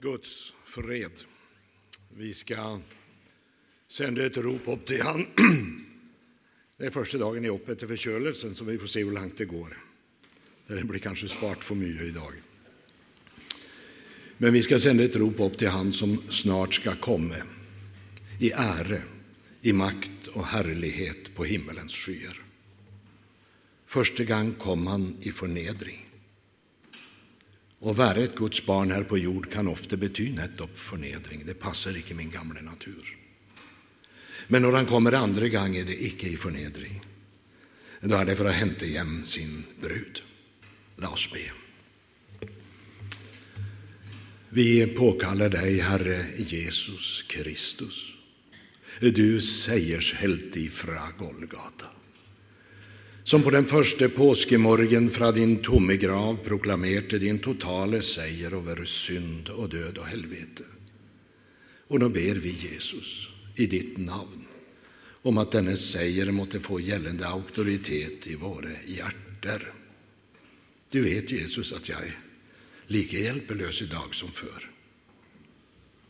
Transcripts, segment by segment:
Guds fred. Vi ska sända ett rop upp till han. Det är första dagen i opp till förkölelsen, så vi får se hur långt det går. Det blir kanske spart för mycket idag. Men vi ska sända ett rop upp till han som snart ska komma i ära, i makt och härlighet på himmelens skyer. Första gång kom han i förnedring. Å være et Guds barn her på jord kan ofte bety nettopp fornedring. Det passer ikke min gamle natur. Men når han kommer andre gang, er det ikke i fornedring. Da er det for å hente hjem sin brud. La oss be. Vi påkallar dig, Herre Jesus Kristus, du seiershelt ifra Golgata som på den första påskemorgen från din tomme grav proklamerte din totale seier över synd och död och helvete. Och nu ber vi Jesus i ditt namn om att denne seier måtte få gällande auktoritet i våra hjärter. Du vet, Jesus, att jag är lika i idag som förr.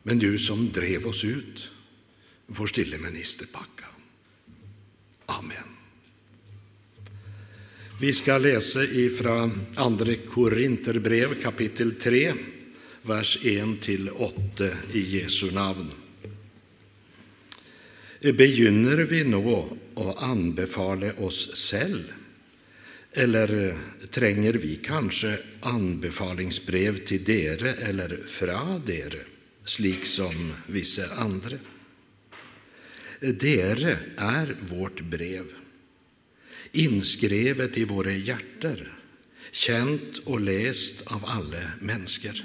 Men du som drev oss ut får stille ministerpacka. Amen. Vi ska läsa ifrån Andra Korinterbrev kapitel 3, vers 1-8 i Jesu namn. Begynner vi nå å anbefale oss selv, eller trenger vi kanske anbefalingsbrev till dere eller fra dere, slik som vissa andra? Dere är vårt brev inskrevet i våra hjärtan, känt och läst av alla människor.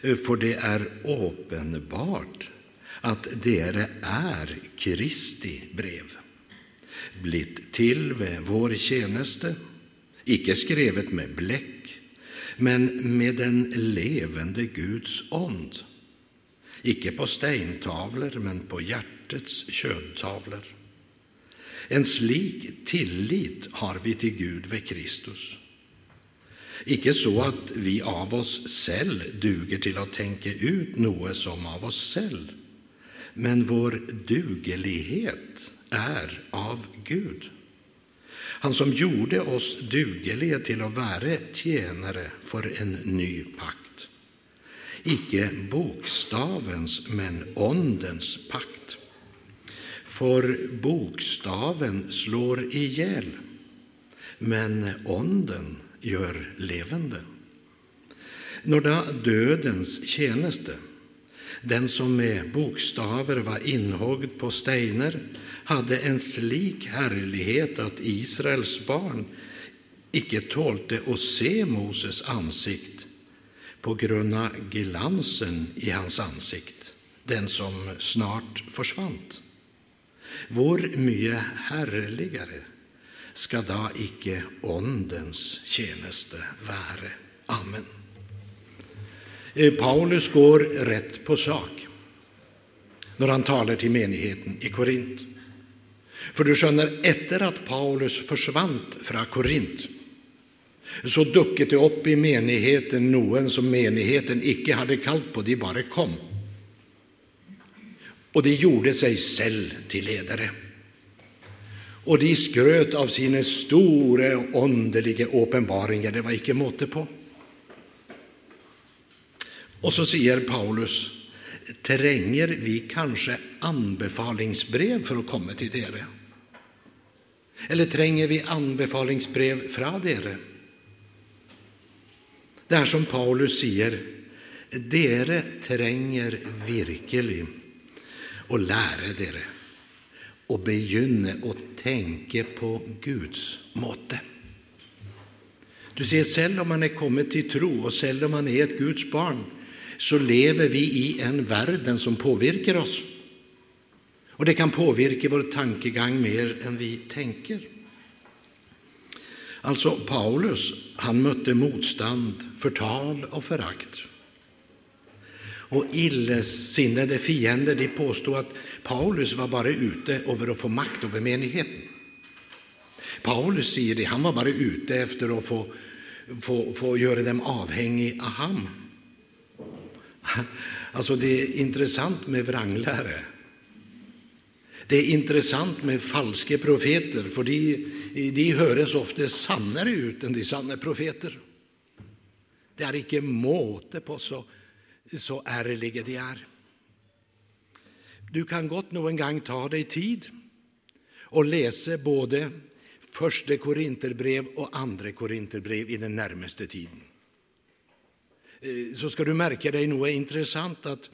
För det är uppenbart att det är Kristi brev, blitt till ved vår tjänste, icke skrevet med bläck, men med den levande Guds ond, icke på steintavlor, men på hjärtets köntavlor. En slik tillit har vi till Gud ved Kristus. Icke så att vi av oss selv duger till att tänka ut något som av oss selv, men vår dugelighet är av Gud. Han som gjorde oss dugeliga till att vara tjänare för en ny pakt. Icke bokstavens, men åndens pakt. För bokstaven slår ihjäl, men onden gör levande. Några dödens tjeneste, den som med bokstaver var inhogd på steiner, hade en slik härlighet att Israels barn icke tålte att se Moses ansikt på grund av glansen i hans ansikt, den som snart försvant. Hvor mye herligere skal da icke åndens tjeneste være? Amen. Eh, Paulus går rätt på sak när han talar till menigheten i Korint. För du skönner, efter att Paulus forsvant från Korint så dukket det upp i menigheten någon som menigheten icke hade kallt på, de bara kom och de gjorde sig själv till ledare. Och de skröt av sina stora underliga uppenbaringar, det var icke måtte på. Och så säger Paulus, tränger vi kanske anbefalingsbrev för att komma till dere? Eller tränger vi anbefalingsbrev från dere? Det är som Paulus säger, dere tränger virkelig och lära dere och begynne å tänka på Guds måte. Du ser, selv om man är kommit till tro, och selv om man är ett Guds barn, så lever vi i en värld som påverkar oss. Och det kan påverka vår tankegång mer än vi tänker. Alltså, Paulus, han mötte motstånd, förtal och förakt och illesinnade fiender de påstod att Paulus var bara ute över att få makt över menigheten. Paulus säger det, han var bara ute efter att få, få, få göra dem avhängiga av ham. Alltså, det är intressant med vranglärare. Det är intressant med falska profeter, för de, de höres ofta sannare ut än de sanna profeter. Det är inte måte på så, så ærlige de er. Du kan godt noen gang ta deg tid og lese både første korinterbrev og andre korinterbrev i den nærmeste tiden. Eh, så skal du merke deg noe interessant, at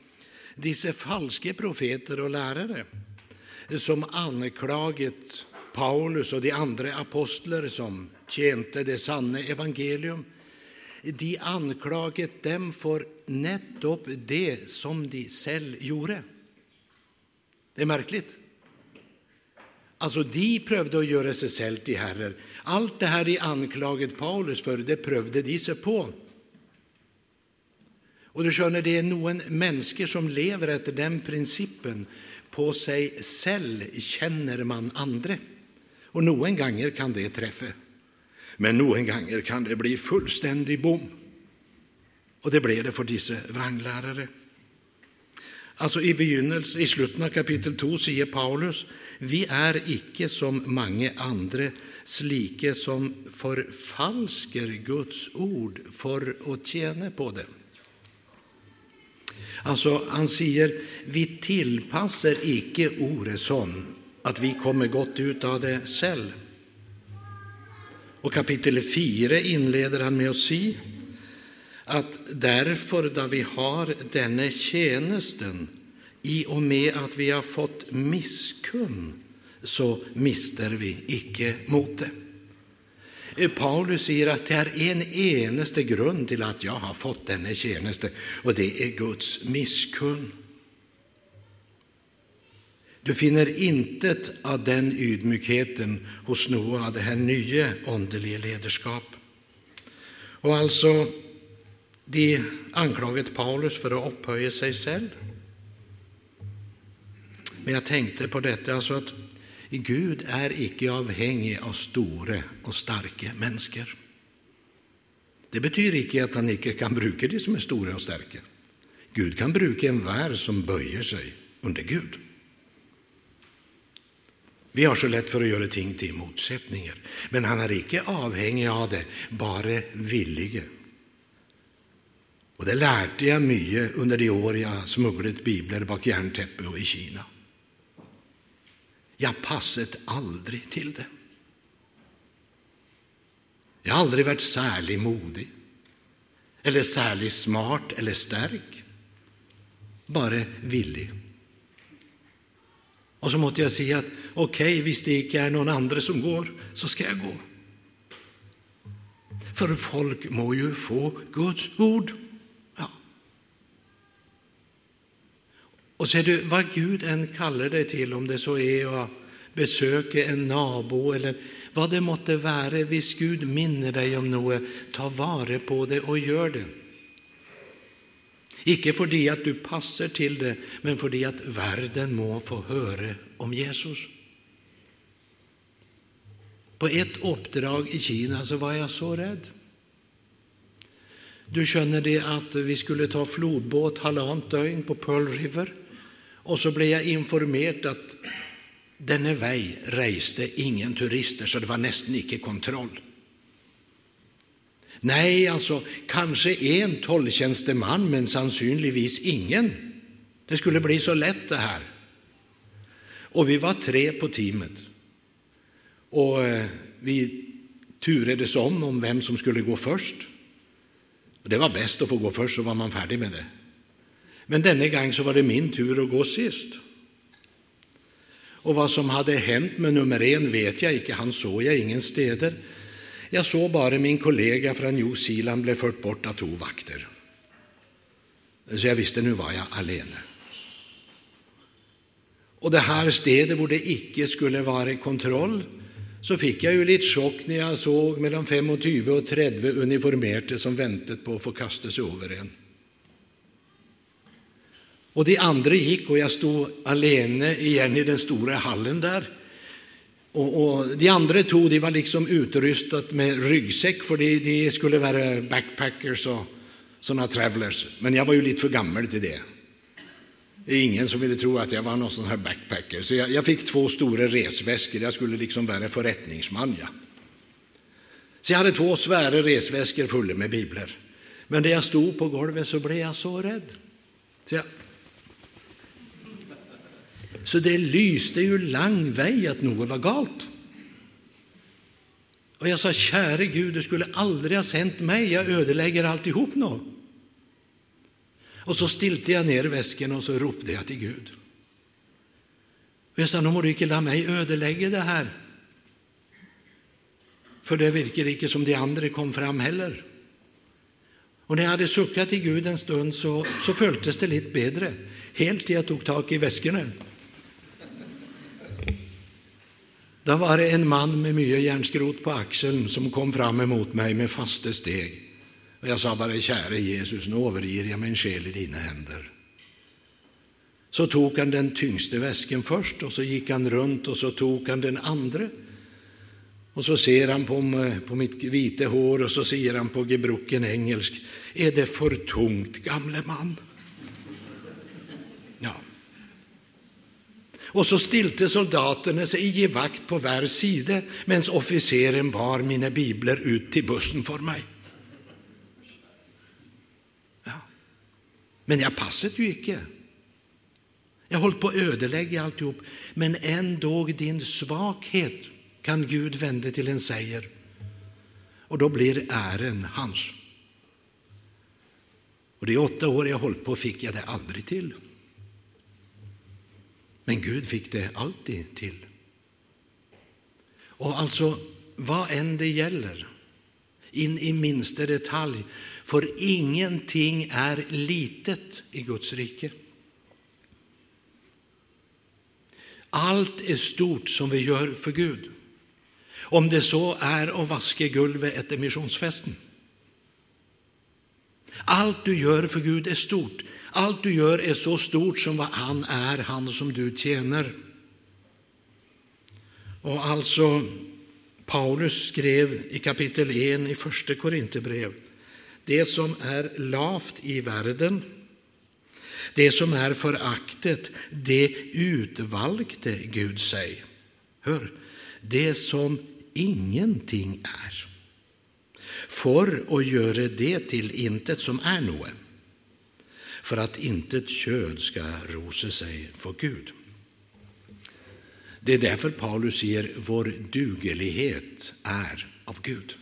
disse falske profeter og lærere eh, som anklaget Paulus og de andre apostler som tjente det sanne evangelium, de anklaget dem for nettopp det som de selv gjorde. Det är märkligt. Alltså, de prövde att göra sig selv till herrer. Allt det här de anklaget Paulus för, det prövde de sig på. Och du skjønner, det är noen mennesker som lever efter den principen. På sig selv känner man andre. Och noen ganger kan det träffa. Men noen ganger kan det bli fullständig bom. Och det blev det för dessa vranglärare. Altså I begynnelse, i slutten av kapittel 2 sier Paulus vi er ikke som mange andre, slike som forfalsker Guds ord for å tjene på det. Altså, Han sier vi tilpasser ikke ordet sånn at vi kommer godt ut av det selv. Och kapitel 4 inleder han med att si att därför, då vi har denne tjänsten, i och med att vi har fått miskunn, så mister vi icke modet. Eh, Paulus säger att det är en eneste grund till att jag har fått denne tjänste, och det är Guds miskunn. Du finner intet av den ydmykheten hos Noa, av det här nya åndelige ledarskap. Och alltså, de anklaget Paulus för att upphöja sig själv. Men jag tänkte på detta alltså att Gud är icke avhängig av stora och starka människor. Det betyder icke att han icke kan bruka de som är stora och starka. Gud kan bruka en värld som böjer sig under Gud. Vi har så lätt för att göra ting till motsättningar, men han är icke avhängig av det, bara villige. Och det lärde jag mycket under de år jag smugglet bibler bak järnteppet och i Kina. Jag passet aldrig till det. Jag har aldrig varit särskilt modig, eller särskilt smart eller stark, bara villig. Och så måste jag säga att okej, okay, visst det inte är någon annan som går, så ska jag gå. För folk må ju få Guds ord. Och ser du, vad Gud än kallar dig till, om det så är att besöka en nabo eller vad det måtte vara, visst Gud minner dig om något, ta vare på det och gör det. Icke fordi att du passar till det, men fordi att världen må få höra om Jesus. På ett uppdrag i Kina så var jag så rädd. Du skjønner det att vi skulle ta flodbåt halvannet døgn på Pearl River. Och så blev jag informerad att denne vei reiste ingen turister, så det var nästan icke kontroll. Nej, alltså kanske en tolvtjänsteman, men sannsynligvis ingen. Det skulle bli så lätt det här. Och vi var tre på teamet. Och eh, vi turades om om vem som skulle gå först. Och det var bäst att få gå först, så var man färdig med det. Men denne gång så var det min tur att gå sist. Och vad som hade hänt med nummer en vet jag inte, han såg jag ingen steder. Jag såg bara min kollega från New Zealand bli fört bort av två vakter. Så jag visste nu var jag alene. Och det här stedet där det icke skulle vara kontroll, så fick jag ju lite chock när jag såg mellan 25 och 30 uniformerade som väntade på att få kasta sig över en. Och de andra gick och jag stod alene igen i den stora hallen där. Och, och de andra tog, de var liksom utrustat med ryggsäck för de, de skulle vara backpackers och sådana travelers, men jag var ju lite för gammal till det. Det är ingen som ville tro att jag var någon sån här backpacker, så jag, jag fick två stora resväskor. Jag skulle liksom vara förrättningsman. Ja. Så jag hade två svära resväskor fulla med biblar. Men när jag stod på golvet så blev jag så rädd. Så, jag så det lyste ju lång väg att något var galt. Och jag sa, käre Gud, du skulle aldrig ha sänt mig, jag ödelägger alltihop nu. Och så stilte jag ner väskan och så ropade jag till Gud. Och jag sa, nu må du inte låta mig ödelägga det här. För det verkar inte som de andra kom fram heller. Och när jag hade suckat till Gud en stund så, så följdes det lite bättre, helt till jag tog tag i väskorna. Det var en man med mycket järnskrot på axeln som kom fram emot mig med fasta steg. Och jag sa bara, käre Jesus, nu överger jag min själ i dina händer. Så tog han den tyngste väsken först och så gick han runt och så tog han den andra. Och så ser han på, på mitt vita hår och så ser han på gebrocken engelsk. Är det för tungt, gamle man? Och så stilte soldaterna sig i vakt på var sida medan officeren bar mina biblar ut till bussen för mig. Ja. Men jag passade ju icke. Jag höll på att ödelägga alltihop, men ändå din svaghet kan Gud vända till en seger. Och då blir ären hans. Och de åtta år jag hållit på fick jag det aldrig till. Men Gud fick det alltid till. Och alltså, vad än det gäller, in i minsta detalj, för ingenting är litet i Guds rike. Allt är stort som vi gör för Gud. Om det så är att vaska gulvet efter missionsfesten. Allt du gör för Gud är stort. Allt du gör är så stort som vad han är, han som du tjänar. Och alltså, Paulus skrev i kapitel 1 i första Korinthierbrev, det som är lavt i världen, det som är föraktet, det utvalgte Gud sig. Hör, det som ingenting är, för att göra det till intet som är något för att intet köd ska rosa sig för Gud. Det är därför Paulus säger vår dugelighet är av Gud.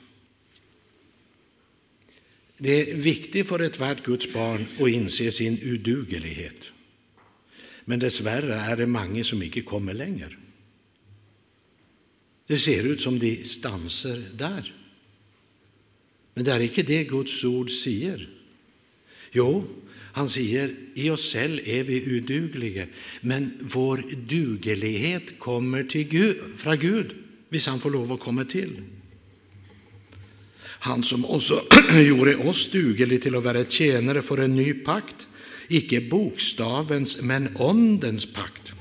Det är viktigt för ett värt Guds barn att inse sin uduglighet. Men dessvärre är det många som inte kommer längre. Det ser ut som de stanser där. Men det är inte det Guds ord säger. Jo, han säger, i oss själva är vi udugliga, men vår duglighet kommer till Gud, från Gud, om han får lov att komma till. Han som också gjorde oss dugliga till att vara tjänare för en ny pakt, icke bokstavens men ondens pakt.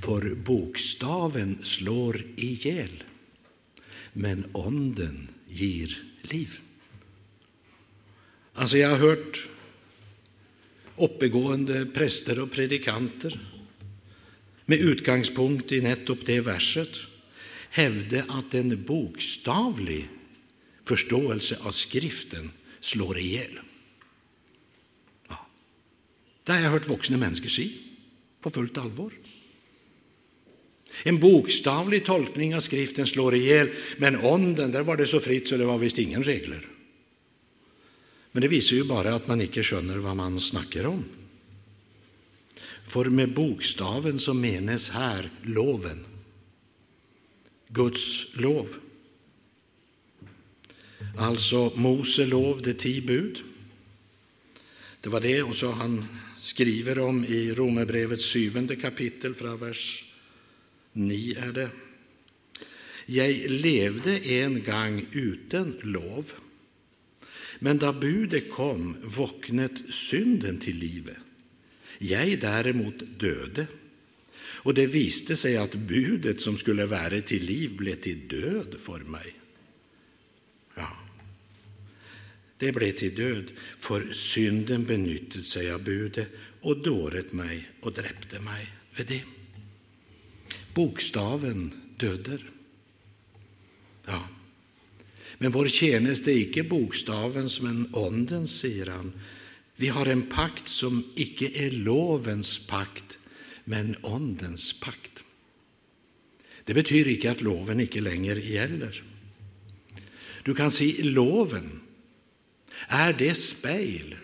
För bokstaven slår ihjäl, men onden ger liv. Alltså jag har hört uppegående präster och predikanter med utgångspunkt i nettopp det verset hävde att en bokstavlig förståelse av skriften slår ihjäl. Ja. Det har jag hört vuxna människor säga på fullt allvar. En bokstavlig tolkning av skriften slår ihjäl, men onden, där var det så fritt så det var visst ingen regler. Men det visar ju bara att man inte skönner vad man snackar om. För med bokstaven så menes här loven, Guds lov. Alltså Mose lov, det tio bud. Det var det och så han skriver om i Romarbrevets syvende kapitel från vers 9 är det. Jag levde en gång utan lov men då budet kom våknet synden till livet. jeg däremot döde. Og det viste sig att budet som skulle være till liv ble til död for mig. Ja. det ble til død, for synden benyttet seg av budet og dåret meg og drepte meg ved det. Bokstaven døder. Ja, men vår tjeneste er ikke bokstavens, men åndens, sier han. Vi har en pakt som ikke er lovens pakt, men åndens pakt. Det betyr ikke at loven ikke lenger gjelder. Du kan si loven er det speil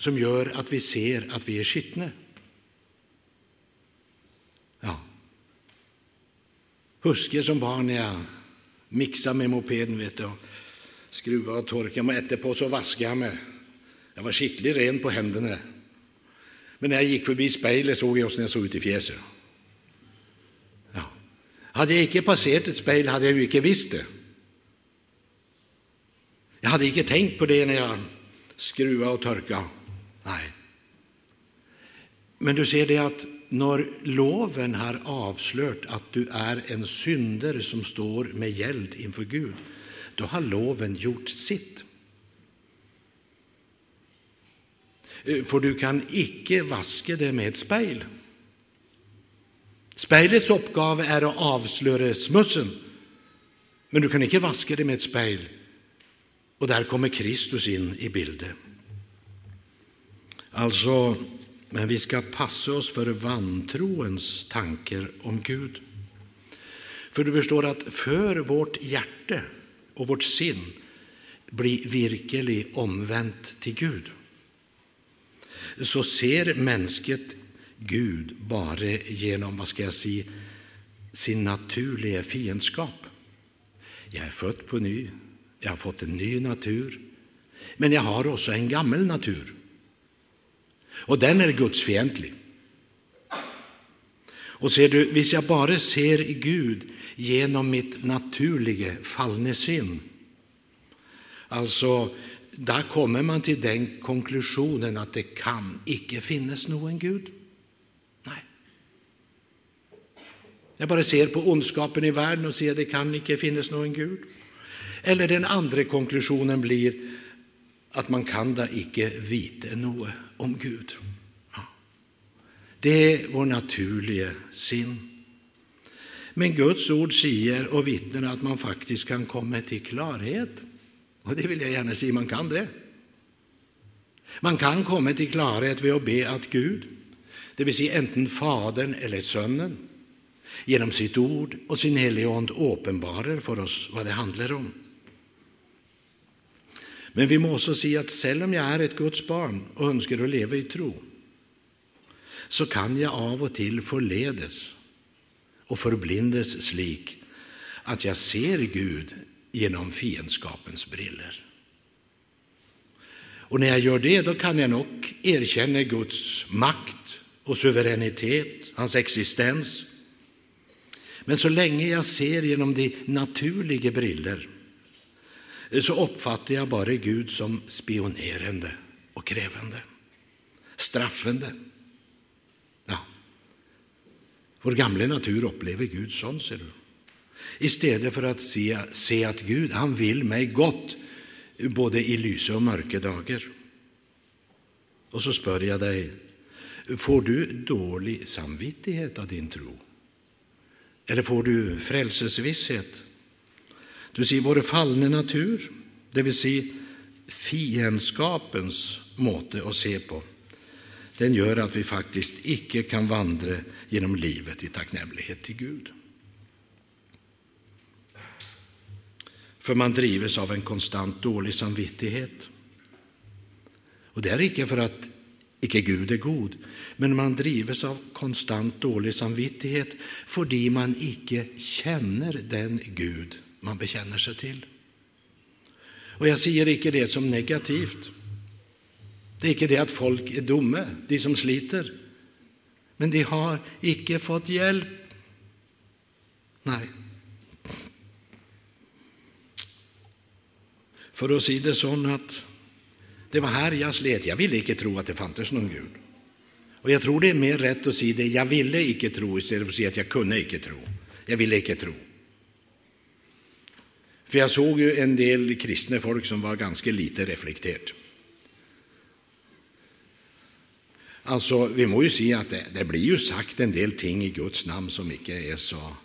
som gjør at vi ser at vi er skitne. Ja. Husker som barn jeg miksa med mopeden vet du, skruva og torka meg. Etterpå så vaskade jeg meg. Jeg var skikkelig ren på hendene. Men når jeg gikk forbi speilet, så jeg åssen jeg så ut i fjeset. Ja. Hadde jeg ikke passert et speil, hadde jeg jo ikke visst det. Jeg hadde ikke tenkt på det når jeg skrua og tørka. Nei. Men du ser det at når loven har avslørt at du er en synder som står med gjeld innenfor Gud, då har loven gjort sitt. Eh, for du kan ikke vaske det med et speil. Speilets oppgave er å avsløre smussen, men du kan ikke vaske det med et speil. Og der kommer Kristus inn i bildet. Altså, men vi skal passe oss for vantroens tanker om Gud. For du förstår att för vårt hjärte og vårt sinn blir virkelig omvendt til Gud, så ser mennesket Gud bare gjennom hva skal jeg si, sin naturlige fiendskap. Jeg er født på ny, jeg har fått en ny natur, men jeg har også en gammel natur, og den er gudsfiendtlig. Och ser du, hvis jag bara ser Gud genom mitt naturliga fallne sinn, Alltså, där kommer man till den konklusionen att det kan icke finnas någon Gud. Nej. Jag bara ser på ondskapen i världen och ser att det kan icke finnas någon Gud. Eller den andra konklusionen blir att man kan da ikke vite noe om Gud. Det er vår naturlige sinn. Men Guds ord sier og vitner at man faktisk kan komme til klarhet. Og det vil jeg gjerne si man kan det. Man kan komme til klarhet ved å be at Gud, dvs. Si enten Faderen eller Sønnen, gjennom sitt ord og sin Hellige Ånd åpenbarer for oss hva det handler om. Men vi må også si at selv om jeg er et Guds barn og ønsker å leve i tro, så kan jag av och till förledes och förblindes slik att jag ser Gud genom fiendskapens briller. Och när jag gör det, då kan jag nog erkänna Guds makt och suveränitet hans existens, Men så länge jag ser genom de naturliga briller, så uppfattar jag bara Gud som spionerande och krävande, straffande vår gamla natur upplever Gud sånn, ser du. Istället för att se, se att Gud, han vill mig gott, både i lyse och mörka dagar. Och så spör jag dig, får du dålig samvittighet av din tro? Eller får du frälsesvisshet? Du ser vår fallna natur, dvs. säga fiendskapens måte att se på, den gör att vi faktiskt icke kan vandra genom livet i tacknämlighet till Gud. För man drives av en konstant dålig samvittighet. Och det är icke för att icke Gud är god, men man drives av konstant dålig samvittighet fördi man icke känner den Gud man bekänner sig till. Och jag säger icke det som negativt. Det er ikke det at folk er dumme, de som sliter. Men de har ikke fått hjelp. Nei. For å si det sånn at det var her jeg slet. Jeg ville ikke tro at det fantes noen Gud. Og jeg tror det er mer rett å si det 'jeg ville ikke tro', i stedet for å si at 'jeg kunne ikke tro'. Jeg ville ikke tro. For jag såg jo en del kristna folk som var ganska lite reflektert. Alltså, vi må ju se att det, det, blir ju sagt en del ting i Guds namn som inte är så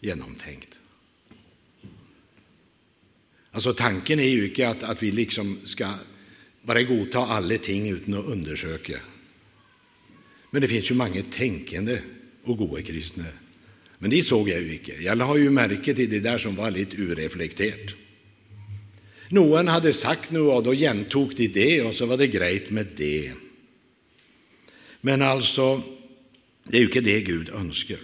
genomtänkt. Alltså tanken är ju inte att, att vi liksom ska bara godta alla ting utan att undersöka. Men det finns ju många tänkande och goda kristna. Men de såg jag ju inte. Jag la ju märke till det där som var lite ureflekterat. Någon hade sagt nu och då gentog de det och så var det grejt med det. Men alltså, det är ju inte det Gud önskar.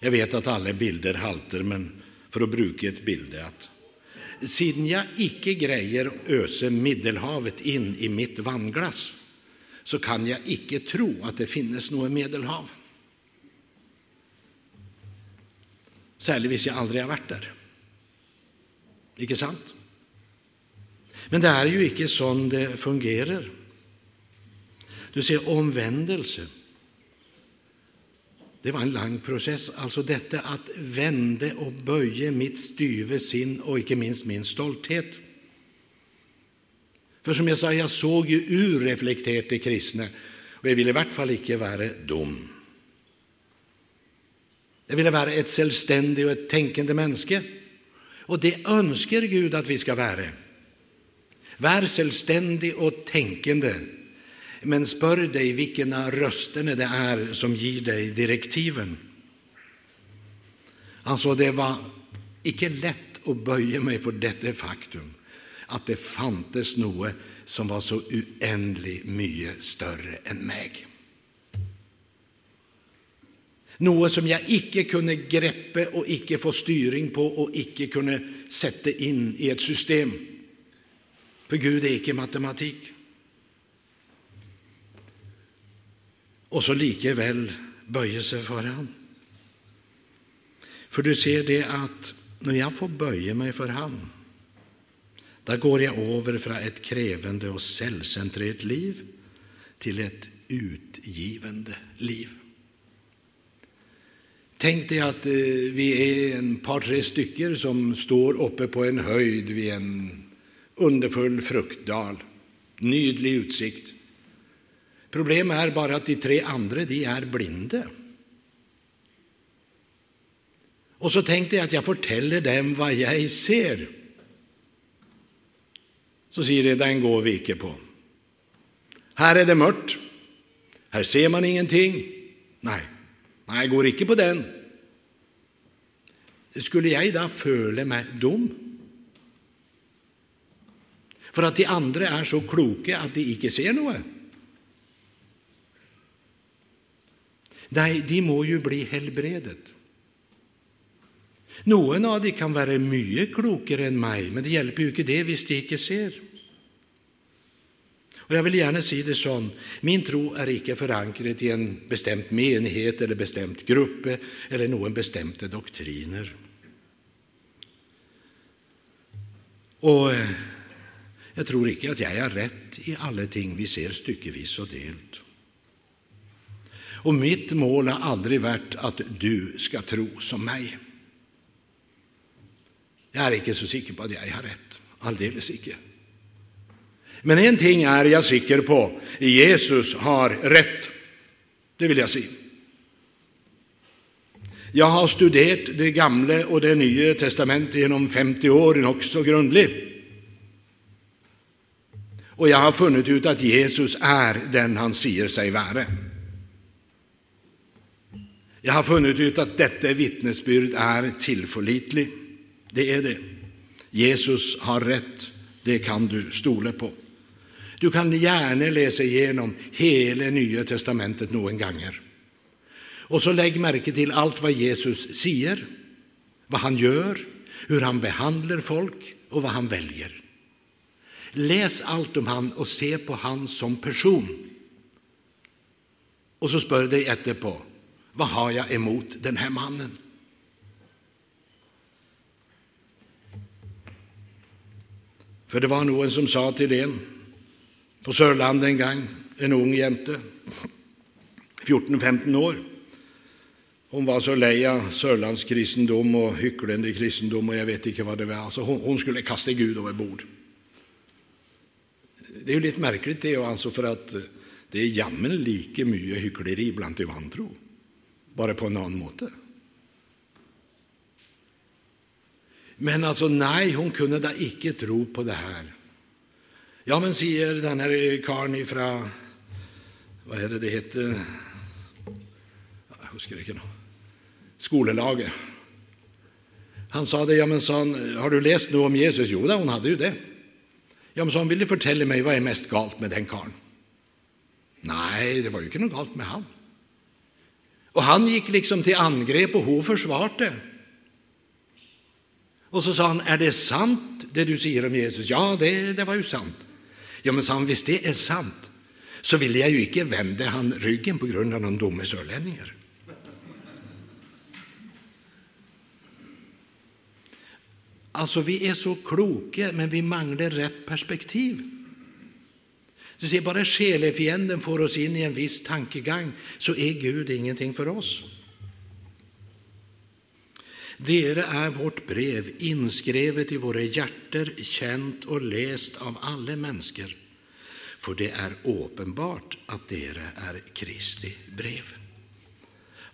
Jag vet att alla bilder halter, men för att bruka ett bild att sedan jag icke grejer öse Middelhavet in i mitt vannglas så kan jag icke tro att det finnes något Medelhav. Särskilt hvis jag aldrig har varit där. Icke sant? Men det är ju icke så det fungerar. Du ser omvändelse. Det var en lång process, alltså detta att vända och böja mitt styve sinn och inte minst min stolthet. För som jag sa, jag såg ju urreflekterat det kristna och jag ville i vart fall icke vara dum. Jag ville vara ett självständigt och ett tänkande människa. Och det önskar Gud att vi ska vara. Var självständig och tänkande men spör dig vilka rösterna det är som ger dig direktiven. Alltså, det var icke lätt att böja mig för detta faktum att det fantes något som var så oändligt mycket större än mig. Något som jag icke kunde greppa och icke få styrning på och icke kunde sätta in i ett system. För Gud är icke matematik. Och så likeväl böjer sig för han. För du ser det att när jag får böja mig för han, då går jag över från ett krävande och självcentrerat liv till ett utgivande liv. Tänk dig att eh, vi är en par, tre stycken som står uppe på en höjd vid en underfull fruktdal, nydlig utsikt. Problemet är bara att de tre andra de är blinda. Och så tänkte jag att jag fortäller dem vad jag ser. Så säger de, den går vi icke på. Här är det mörkt. Här ser man ingenting. Nej, nej, jag går icke på den. Skulle jag då føle mig dum? För att de andra är så kloka att de icke ser något? Nej, de må ju bli helbredet. Någon av dem kan vara mycket klokare än mig, men det hjälper ju inte det hvis de inte ser. Och jag vill gärna säga det som, min tro är icke förankrad i en bestämd menighet eller bestämd grupp eller någon bestämda doktriner. Och eh, jag tror icke att jag är rätt i alla ting vi ser styckevis och delt. Och mitt mål har aldrig varit att du ska tro som mig. Jag är inte så säker på att jag har rätt, alldeles icke. Men en ting är jag säker på, Jesus har rätt. Det vill jag säga. Jag har studerat det gamla och det nya testamentet genom 50 år också grundligt. Och jag har funnit ut att Jesus är den han säger sig vara. Jag har funnit ut att detta vittnesbyrd är tillförlitligt. Det är det. Jesus har rätt, det kan du stole på. Du kan gärna läsa igenom hela Nya testamentet någon gånger. Och så lägg märke till allt vad Jesus säger, vad han gör, hur han behandlar folk och vad han väljer. Läs allt om han och se på han som person. Och så spör dig efterpå, vad har jag emot den här mannen? För det var någon som sa till en på Sörland en gång, en ung jämte, 14-15 år. hon var så lej av sørlandskristendom och hycklande kristendom och jag vet inte vad det var. Alltså hon, hon skulle kasta Gud över bord. Det är ju lite märkligt det, alltså för att eh, det är jammen lika mycket hyckleri bland de vantro, bara på en annan måte. Men alltså nej, hon kunde da icke tro på det här. Ja, men säger den här karln ifrån, vad är det det heter, jag husker ikke nå, skolelaget. Han sa det, ja men sa han, har du läst något om Jesus? Jo, hon hade ju det. Ja, men så han ville fortelle mig vad är mest galt med den karln. Nej, det var ju inte något galt med han. Och han gick liksom till angrepp och hon försvarte. Och så sa han, är det sant det du säger om Jesus? Ja, det, det var ju sant. Ja, men sa han, visst det är sant, så vill jag ju inte vända han ryggen på grund av någon dumme sörlänningar. Alltså, vi är så kloka, men vi manglar rätt perspektiv. Du ser, bara själefienden får oss in i en viss tankegang, så är Gud ingenting för oss. Dere är vårt brev, inskrevet i våra hjärter, känt och läst av alla människor, för det är uppenbart att dere är Kristi brev.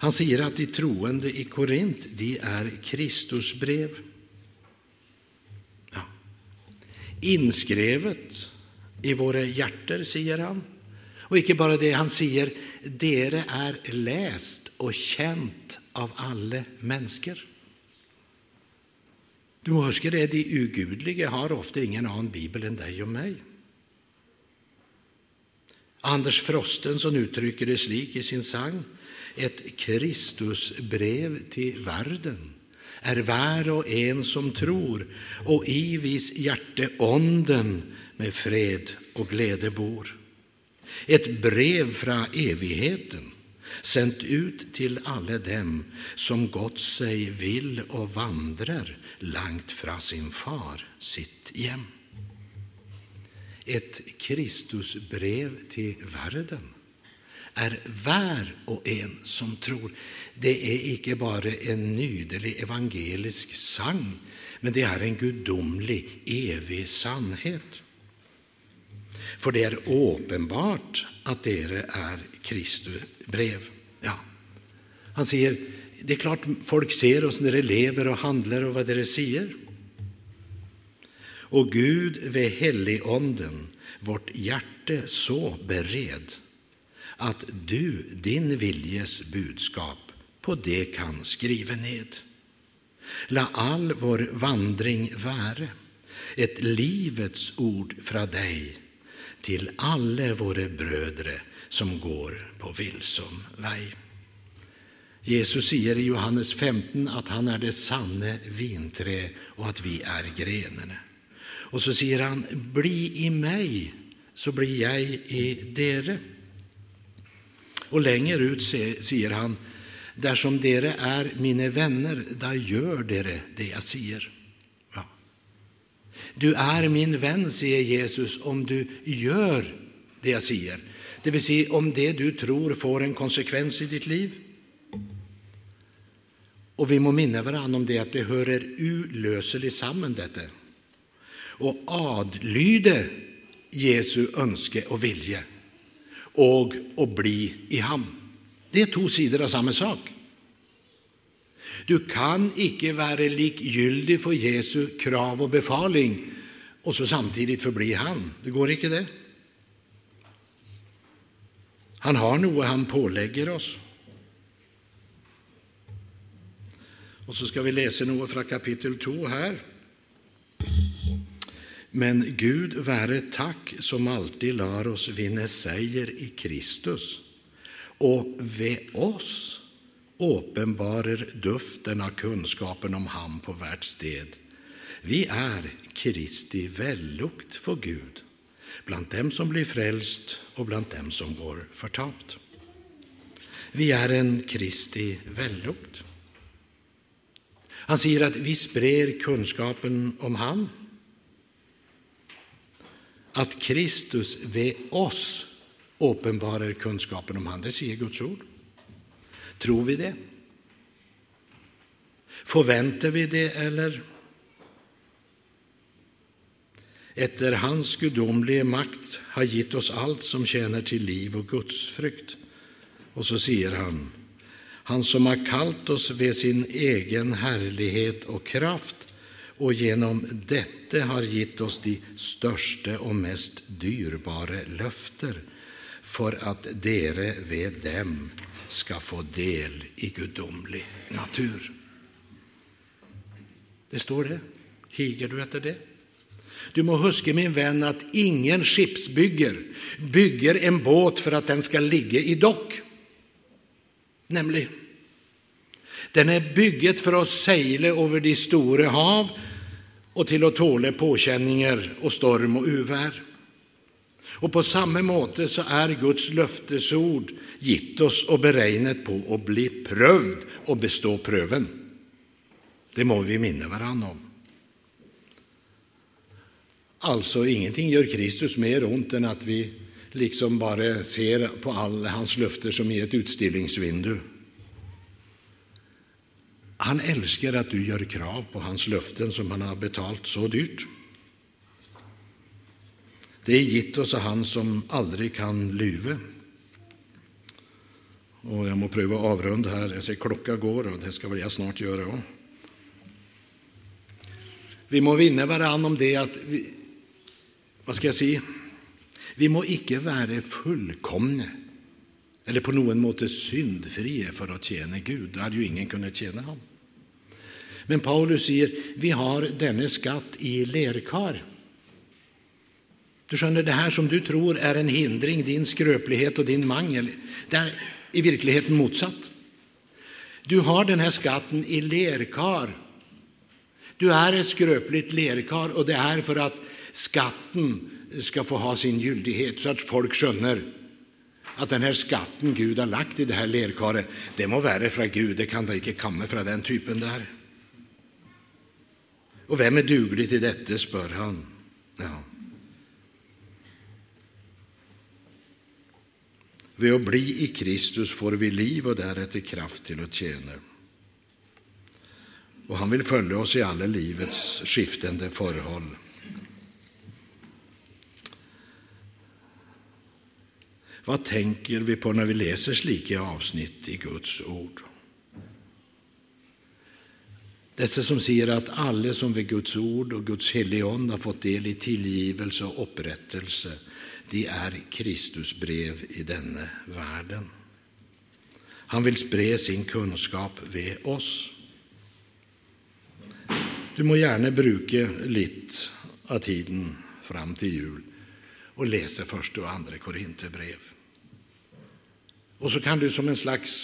Han säger att de troende i Korint, de är Kristus brev. Ja. Inskrevet i våra hjärter, säger han. Och inte bara det, han säger, dere är läst och känt av alla människor. Du må det, de ugudliga har ofta ingen annan bibel än dig och mig. Anders Frostenson uttrycker det slik i sin sang. Ett Kristusbrev till världen är var och en som tror och i vis hjärte onden med fred och glädje bor. Ett brev från evigheten sänt ut till alla dem som gott sig vill och vandrar långt från sin far sitt hem. Ett Kristusbrev till världen är var och en som tror. Det är icke bara en nydelig evangelisk sang, men det är en gudomlig, evig sannhet. För det är uppenbart att dere är Kristi brev. Ja. Han säger, det är klart folk ser oss när de lever och handlar och vad dere säger. Och Gud ved helligonden vårt hjärte så bered att du din viljes budskap på det kan skriva ned. La all vår vandring vara ett livets ord från dig till alla våra brödre som går på vilsom väg. Jesus säger i Johannes 15 att han är det sanne vinträ och att vi är grenarna. Och så säger han, bli i mig så blir jag i dere. Och längre ut säger han, där som dere är mina vänner, där gör dere det jag säger. Du är min vän, säger Jesus, om du gör det jag säger. Det vill säga om det du tror får en konsekvens i ditt liv. Och vi må minna varandra om det att det hörer ulöseligt samman detta. Och adlyde Jesu önske och vilje och att bli i hamn. Det är två sidor av samma sak. Du kan icke vara likgyldig för Jesu krav och befaling och så samtidigt förbli han. Det går icke det. Han har något han pålägger oss. Och så ska vi läsa något från kapitel 2 här. Men Gud vare tack som alltid lär oss vinna seger i Kristus och ved oss uppenbarar duften av kunskapen om han på värt sted. Vi är Kristi vällukt för Gud bland dem som blir frälst och bland dem som går förtapt. Vi är en Kristi vällukt. Han säger att vi sprer kunskapen om han. Att Kristus vid oss uppenbarar kunskapen om han, det säger Guds ord. Tror vi det? Förväntar vi det, eller? Efter Hans gudomliga makt har gett oss allt som tjänar till liv och gudsfrykt. Och så säger han, Han som har kallt oss vid sin egen härlighet och kraft, och genom detta har gett oss de största och mest dyrbara löfter för att dere vid dem ska få del i gudomlig natur. Det står det. Higer du efter det? Du må huske, min vän, att ingen skipsbygger bygger en båt för att den ska ligga i dock. Nämligen, Den är bygget för att segla over de store hav och till att tåla påkänningar och storm och uvär. Og på samme måte så er Guds løftesord gitt oss og beregnet på å bli prøvd og bestå prøven. Det må vi minne hverandre om. Altså, ingenting gjør Kristus mer ont enn at vi liksom bare ser på alle hans løfter som i et utstillingsvindu. Han elsker at du gjør krav på hans løften som han har betalt så dyrt. Det är gitt oss av Han som aldrig kan lyve. Och jag må pröva å här. Jag ser klockan går, och det ska väl jag snart göra också. Vi må vinna varann om det att... vi, Vad ska jag säga? Vi må icke vara fullkomne eller på någon måte syndfrie för att tjäna Gud. Då hade ju ingen kunnat tjäna honom. Men Paulus säger vi har denne skatt i lerkar. Du skönner, det här som du tror är en hindring, din skröplighet och din mangel, det är i verkligheten motsatt. Du har den här skatten i lerkar. Du är ett skröpligt lerkar, och det är för att skatten ska få ha sin gyldighet, så att folk skönner att den här skatten Gud har lagt i det här lerkaret, det må vara från Gud, det kan det inte komma från den typen där. Och vem är duglig till detta, spör han. Ja. Ved å bli i Kristus får vi liv og deretter kraft til å tjene. Och han vill följa oss i alla livets skiftande förhåll. Vad tänker vi på när vi läser slika avsnitt i Guds ord? Dessa som säger att alla som vid Guds ord och Guds helige har fått del i tillgivelse och upprättelse de er Kristus brev i denne verden. Han vil spre sin kunnskap ved oss. Du må gjerne bruke litt av tiden fram til jul og lese første og andre Korinterbrev. Og så kan du som en slags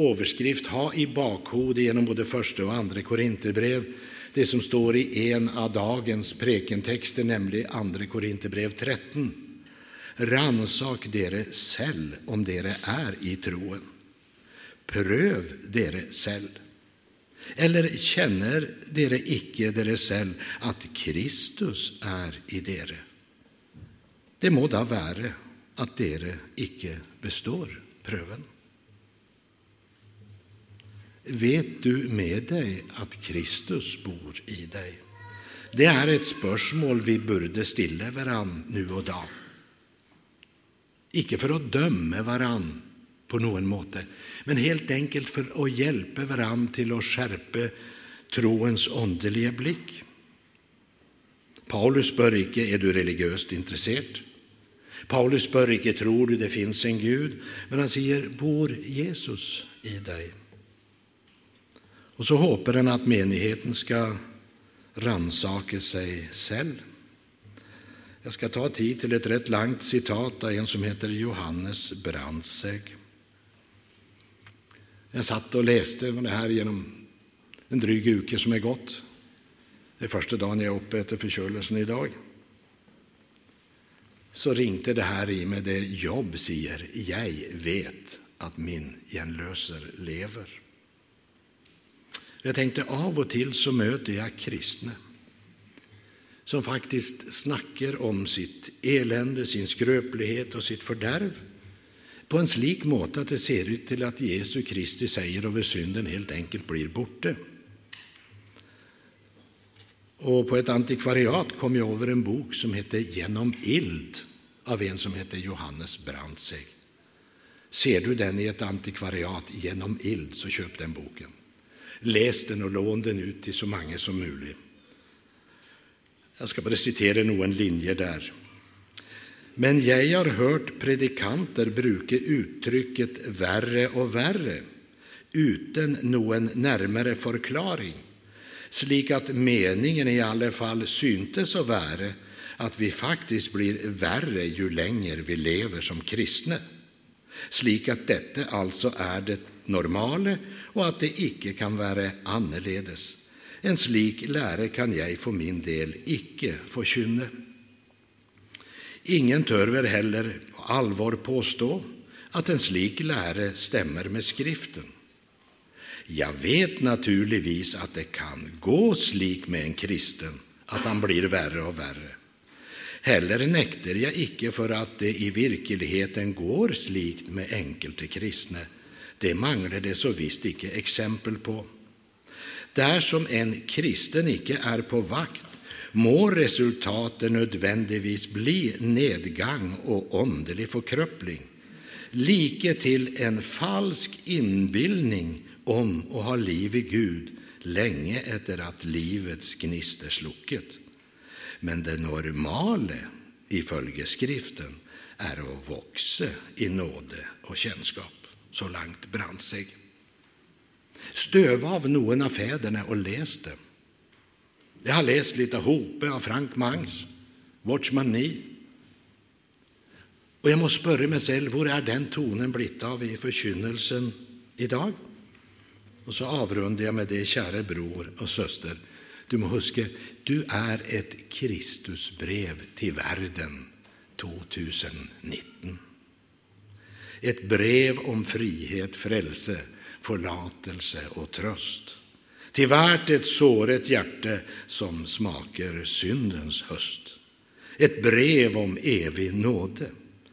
overskrift ha i bakhodet gjennom både første og andre korinterbrev det som står i en av dagens prekentekster, nemlig andre korinterbrev 13. Ransak dere selv om dere er i troen. Prøv dere selv. Eller kjenner dere ikke dere selv at Kristus er i dere? Det må da være at dere ikke består prøven. Vet du med deg at Kristus bor i deg? Det er et spørsmål vi burde stille hverandre nå og da. Ikke for å dømme hverandre på noen måte, men helt enkelt for å hjelpe hverandre til å skjerpe troens åndelige blikk. Paulus spør ikke er du religiøst interessert. Paulus spør ikke tror du det fins en Gud, men han sier bor Jesus i deg? Og så håper han at menigheten skal ransake seg selv. Jag ska ta tid till ett rätt långt citat av en som heter Johannes Brandtzæg. Jag satt och läste det här genom en dryg uke som är gått. Det är första dagen jag är uppe efter forkjølelsen i dag. Så ringte det här i mig. det Jobb säger, jag vet att min genlöser lever. Jag tänkte av och till så möter jag kristne som faktiskt snackar om sitt elände, sin skröplighet og sitt fördärv på en slik måte att det ser ut till att Jesu Kristi seier över synden helt enkelt blir borte. Och på ett antikvariat kom jag över en bok som hette Genom ild av en som hette Johannes Brandseg. Ser du den i ett antikvariat genom ild, så köp den boken. Läs den och lån den ut till så många som möjligt. Jag ska bara citera någon linje där. Men jag har hört predikanter bruka uttrycket värre och värre utan någon närmare förklaring, slik att meningen i alla fall syntes å vara att vi faktiskt blir värre ju längre vi lever som kristna, slik att detta alltså är det normala och att det icke kan vara annorledes. En slik lære kan jag för min del icke forkynne. Ingen tør vel heller på allvar påstå att en slik lære stämmer med skriften. Jag vet naturligtvis att det kan gå slik med en kristen att han blir värre och värre. Heller nekter jag icke för att det i verkligheten går slikt med enkelte kristne. Det manglar det så visst icke exempel på. Där som en kristen icke är på vakt må resultatet nödvändigtvis bli nedgång och åndelig förkröppling, like till en falsk inbildning om att ha liv i Gud länge efter att livets gnister slukket. Men det normala ifølge Skriften är att växa i nåde och kännskap. Så långt Brandtzæg. Stöva av någon av fäderna och läs det. Jag har läst lite Hope av Frank Mangs, Watchman Nee. Och jag måste spørre mig själv, var är den tonen blivit av i förkynnelsen idag? Och så avrundar jag med det, kära bror och syster. Du må huske du är ett Kristusbrev till världen 2019. Ett brev om frihet, frälse, förlatelse och tröst. Till värt ett såret hjärte som smakar syndens höst. Ett brev om evig nåde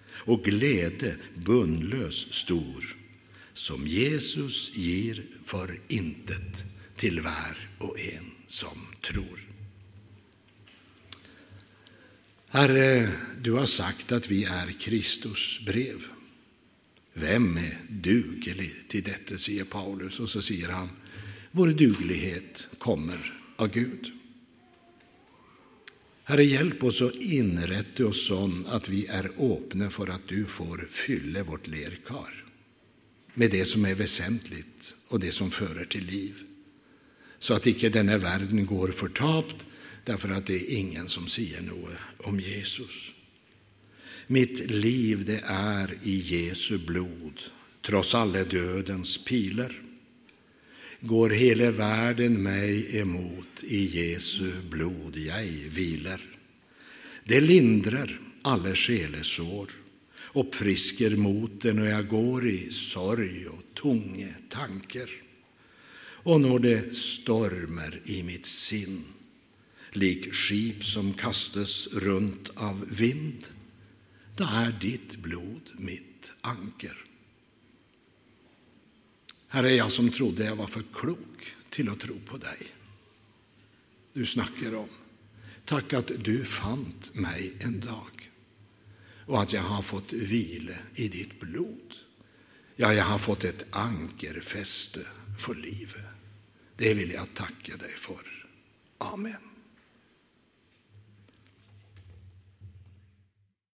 och glädje bundlös stor som Jesus ger för intet till var och en som tror. Herre, du har sagt att vi är Kristus brev. Vem är duglig till detta, säger Paulus, och så säger han, vår duglighet kommer av Gud. Herre, hjälp oss att inrätta oss så att vi är öppna för att du får fylla vårt lerkar med det som är väsentligt och det som förer till liv. Så att icke denna världen går förtapt därför att det är ingen som säger något om Jesus. Mitt liv det är i Jesu blod, trots alla dödens pilar. Går hela världen mig emot, i Jesu blod jag vilar. Det lindrar alla själesår uppfrisker moten när jag går i sorg och tunga tankar. Och när det stormar i mitt sinn, lik skip som kastas runt av vind, då är ditt blod mitt anker. Herre, jag som trodde jag var för klok till att tro på dig. Du snackar om. Tack att du fant mig en dag och att jag har fått vila i ditt blod. Ja, jag har fått ett ankerfäste för livet. Det vill jag tacka dig för. Amen.